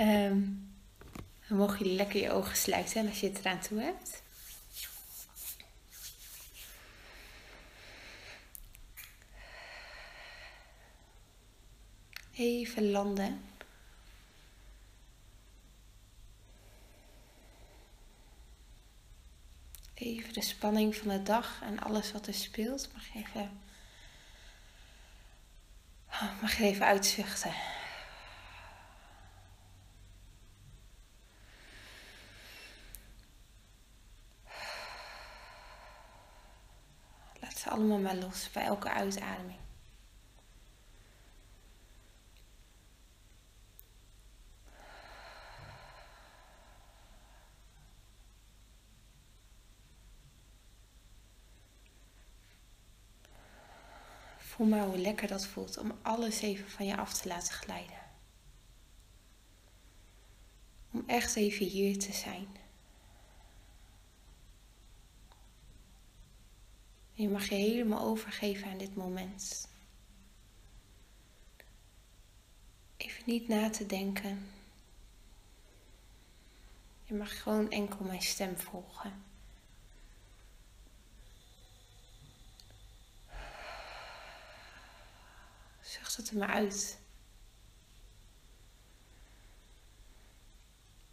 Ehm, dan mogen jullie lekker je ogen sluiten als je het eraan toe hebt. Even landen. Even de spanning van de dag en alles wat er speelt. Mag je even, mag je even uitzuchten. Allemaal maar los bij elke uitademing. Voel maar hoe lekker dat voelt om alles even van je af te laten glijden. Om echt even hier te zijn. Je mag je helemaal overgeven aan dit moment. Even niet na te denken. Je mag gewoon enkel mijn stem volgen. Zucht het er maar uit.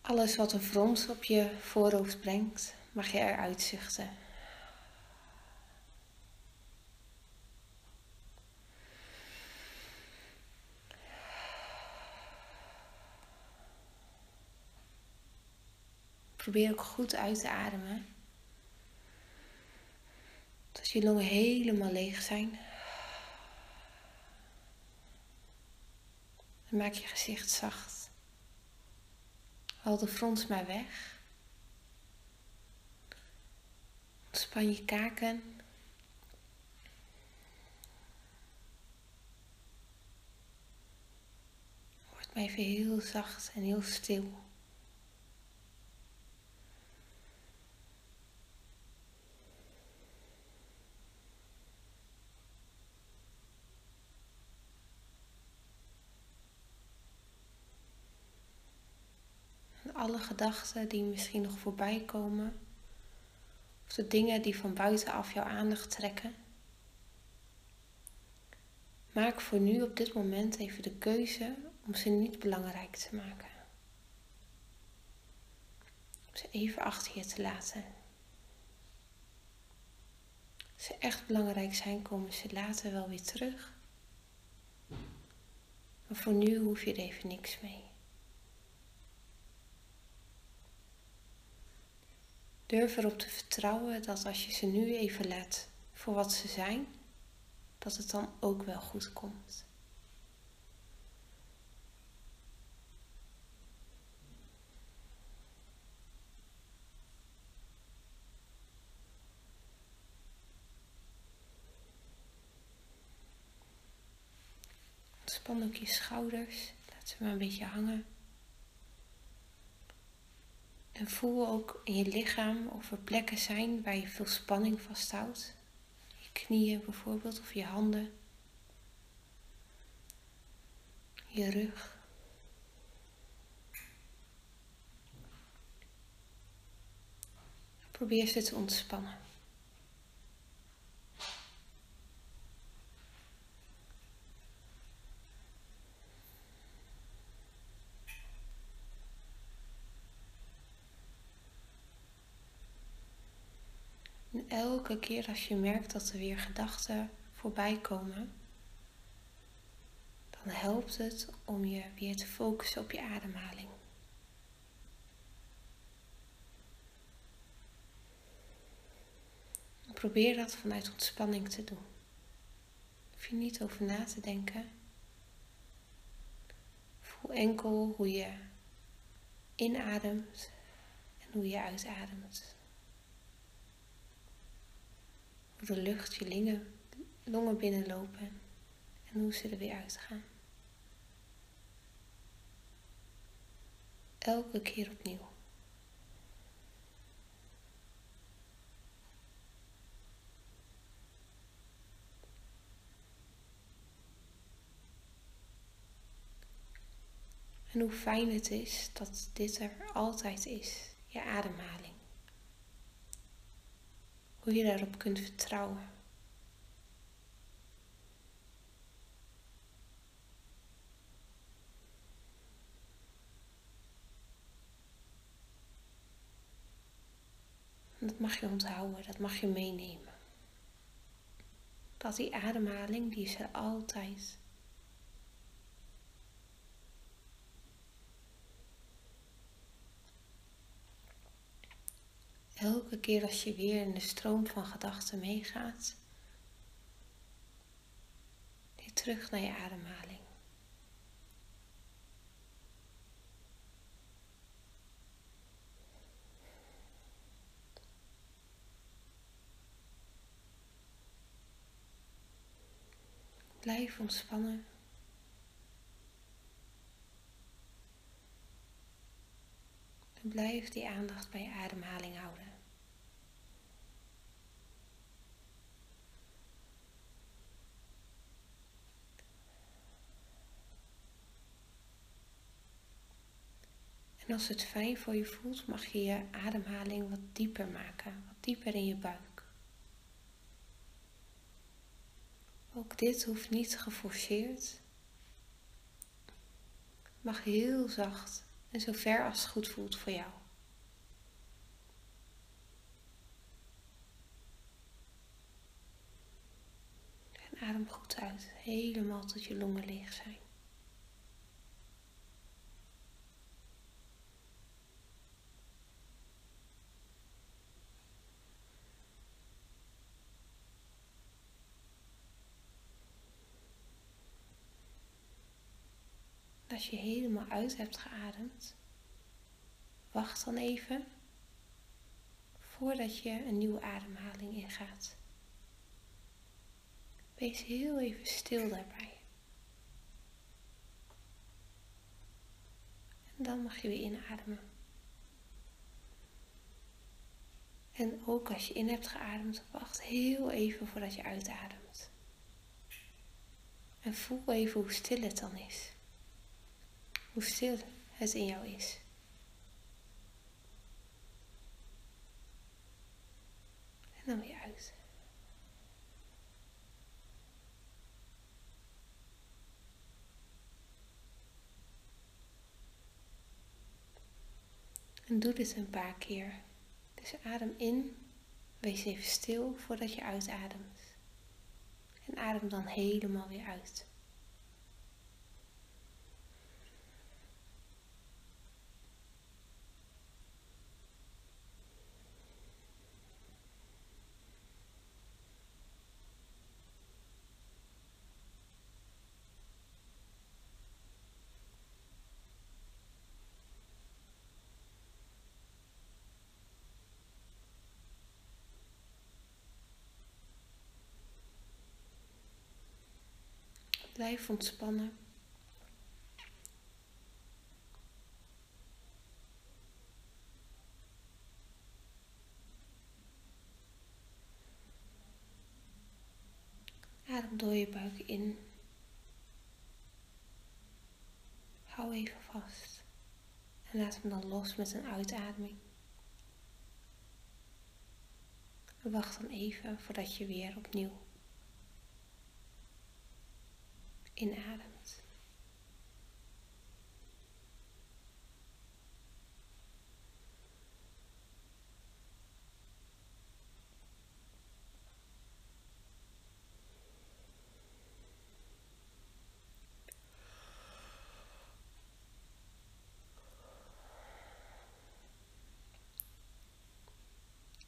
Alles wat een frons op je voorhoofd brengt, mag je eruit zuchten. Probeer ook goed uit te ademen. Tot je longen helemaal leeg zijn. Maak je gezicht zacht. Haal de frons maar weg. Ontspan je kaken. Word maar even heel zacht en heel stil. Gedachten die misschien nog voorbij komen, of de dingen die van buitenaf jouw aandacht trekken. Maak voor nu op dit moment even de keuze om ze niet belangrijk te maken. Om ze even achter je te laten. Als ze echt belangrijk zijn, komen ze later wel weer terug. Maar voor nu hoef je er even niks mee. Durf erop te vertrouwen dat als je ze nu even laat voor wat ze zijn, dat het dan ook wel goed komt. Ontspan ook je schouders. Laat ze maar een beetje hangen. En voel ook in je lichaam of er plekken zijn waar je veel spanning vasthoudt. Je knieën bijvoorbeeld of je handen. Je rug. Probeer ze te ontspannen. Elke keer als je merkt dat er weer gedachten voorbij komen, dan helpt het om je weer te focussen op je ademhaling. Probeer dat vanuit ontspanning te doen. Hoef je niet over na te denken. Voel enkel hoe je inademt en hoe je uitademt. De lucht je longen, longen binnenlopen en hoe ze er weer uitgaan. Elke keer opnieuw. En hoe fijn het is dat dit er altijd is, je ademhaling. Hoe je daarop kunt vertrouwen. dat mag je onthouden, dat mag je meenemen. Dat die ademhaling, die is er altijd. Elke keer als je weer in de stroom van gedachten meegaat, weer terug naar je ademhaling. Blijf ontspannen. Blijf die aandacht bij je ademhaling houden. En als het fijn voor je voelt, mag je je ademhaling wat dieper maken, wat dieper in je buik. Ook dit hoeft niet geforceerd. Mag heel zacht en zo ver als het goed voelt voor jou. En adem goed uit, helemaal tot je longen leeg zijn. Als je helemaal uit hebt geademd, wacht dan even voordat je een nieuwe ademhaling ingaat. Wees heel even stil daarbij. En dan mag je weer inademen. En ook als je in hebt geademd, wacht heel even voordat je uitademt. En voel even hoe stil het dan is hoe stil het in jou is. En dan weer uit. En doe dit een paar keer. Dus adem in, wees even stil voordat je uitademt. En adem dan helemaal weer uit. Blijf ontspannen. Adem door je buik in. Hou even vast. En laat hem dan los met een uitademing. wacht dan even voordat je weer opnieuw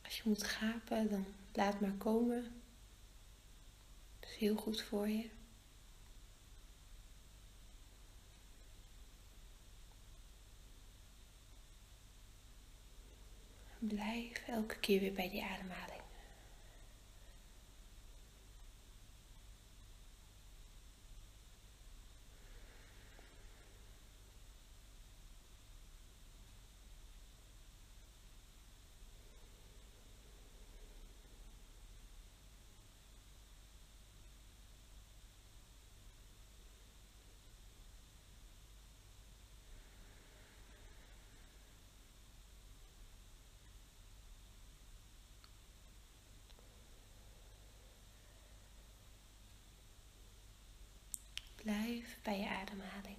Als je moet gapen, dan laat maar komen. Dat is heel goed voor je. Blijf elke keer weer bij die ademhaling. Bij je ademhaling.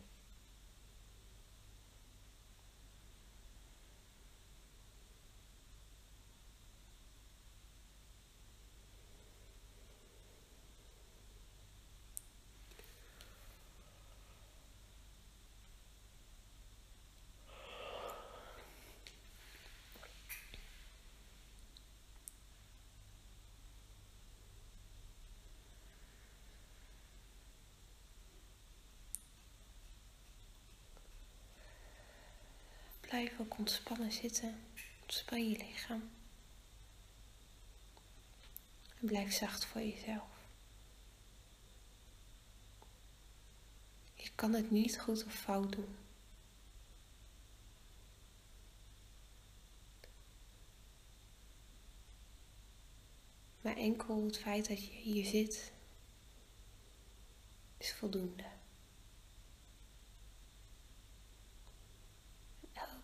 Ontspannen zitten. Ontspan je lichaam. En blijf zacht voor jezelf. Je kan het niet goed of fout doen. Maar enkel het feit dat je hier zit is voldoende.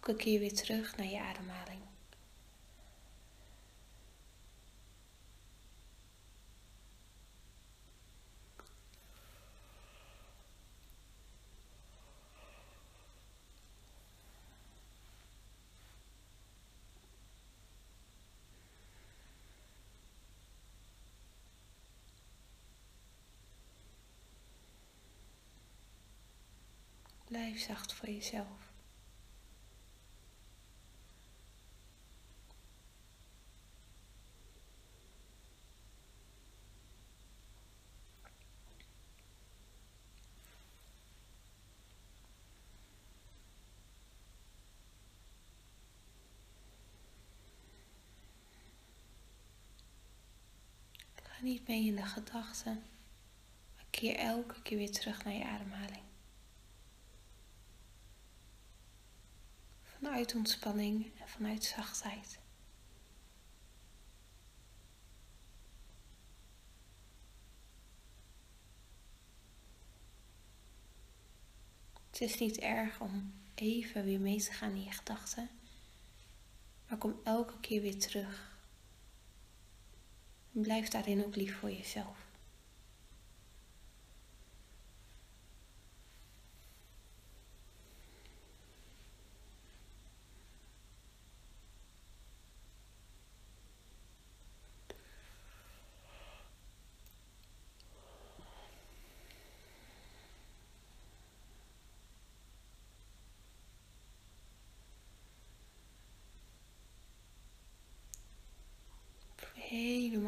Elke keer weer terug naar je ademhaling. Blijf zacht voor jezelf. Niet mee in de gedachten, maar keer elke keer weer terug naar je ademhaling. Vanuit ontspanning en vanuit zachtheid. Het is niet erg om even weer mee te gaan in je gedachten, maar kom elke keer weer terug blijf daarin ook lief voor jezelf.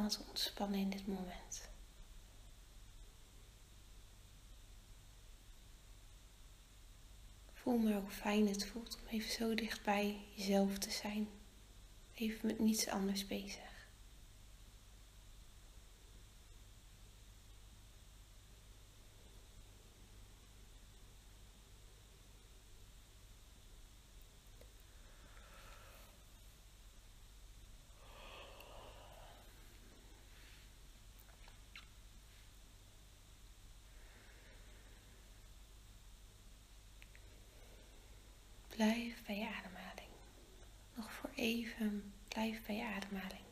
Te ontspannen in dit moment. Voel maar hoe fijn het voelt om even zo dichtbij jezelf te zijn. Even met niets anders bezig. Blijf bij je ademhaling. Nog voor even, blijf bij je ademhaling.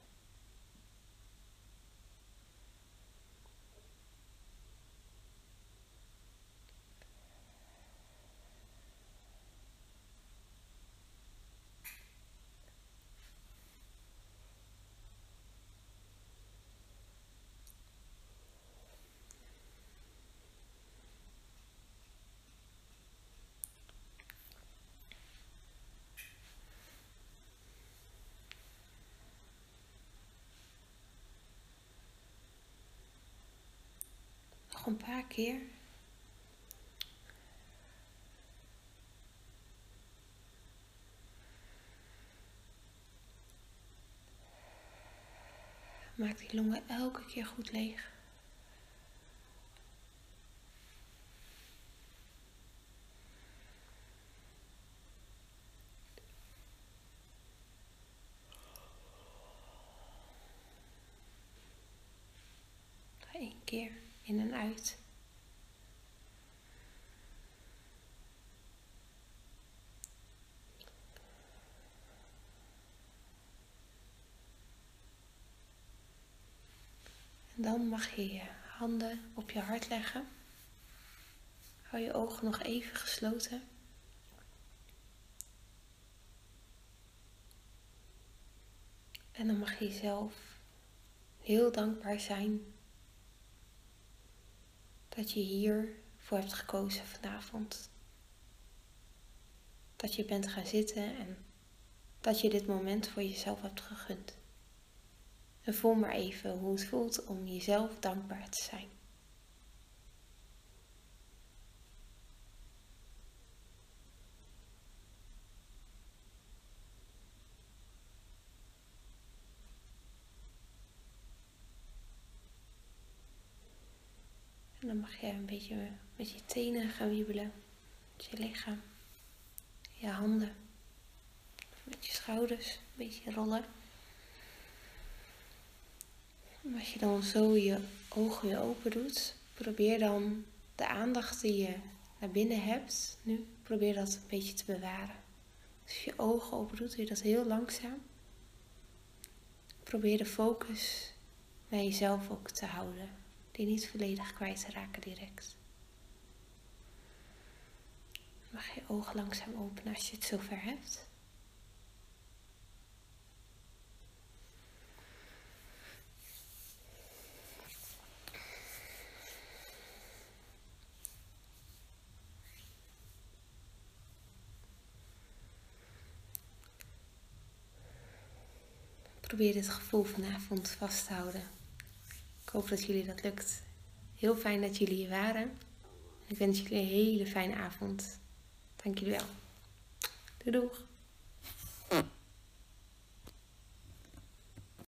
Een paar keer. Maak die longen elke keer goed leeg. Ga één keer in en En dan mag je je handen op je hart leggen. Hou je ogen nog even gesloten. En dan mag je jezelf heel dankbaar zijn dat je hiervoor hebt gekozen vanavond. Dat je bent gaan zitten en dat je dit moment voor jezelf hebt gegund. En voel maar even hoe het voelt om jezelf dankbaar te zijn. En dan mag je een beetje met je tenen gaan wiebelen. Met je lichaam. Je handen. Met je schouders. Een beetje rollen. En als je dan zo je ogen weer open doet, probeer dan de aandacht die je naar binnen hebt, nu, probeer dat een beetje te bewaren. Als je je ogen open doet, doe je dat heel langzaam. Probeer de focus naar jezelf ook te houden die niet volledig kwijt te raken direct. Mag je ogen langzaam openen als je het zover hebt. Probeer dit gevoel vanavond vast te houden. Hoop dat jullie dat lukt. Heel fijn dat jullie hier waren. Ik wens jullie een hele fijne avond. Dank jullie wel. Doei doeg!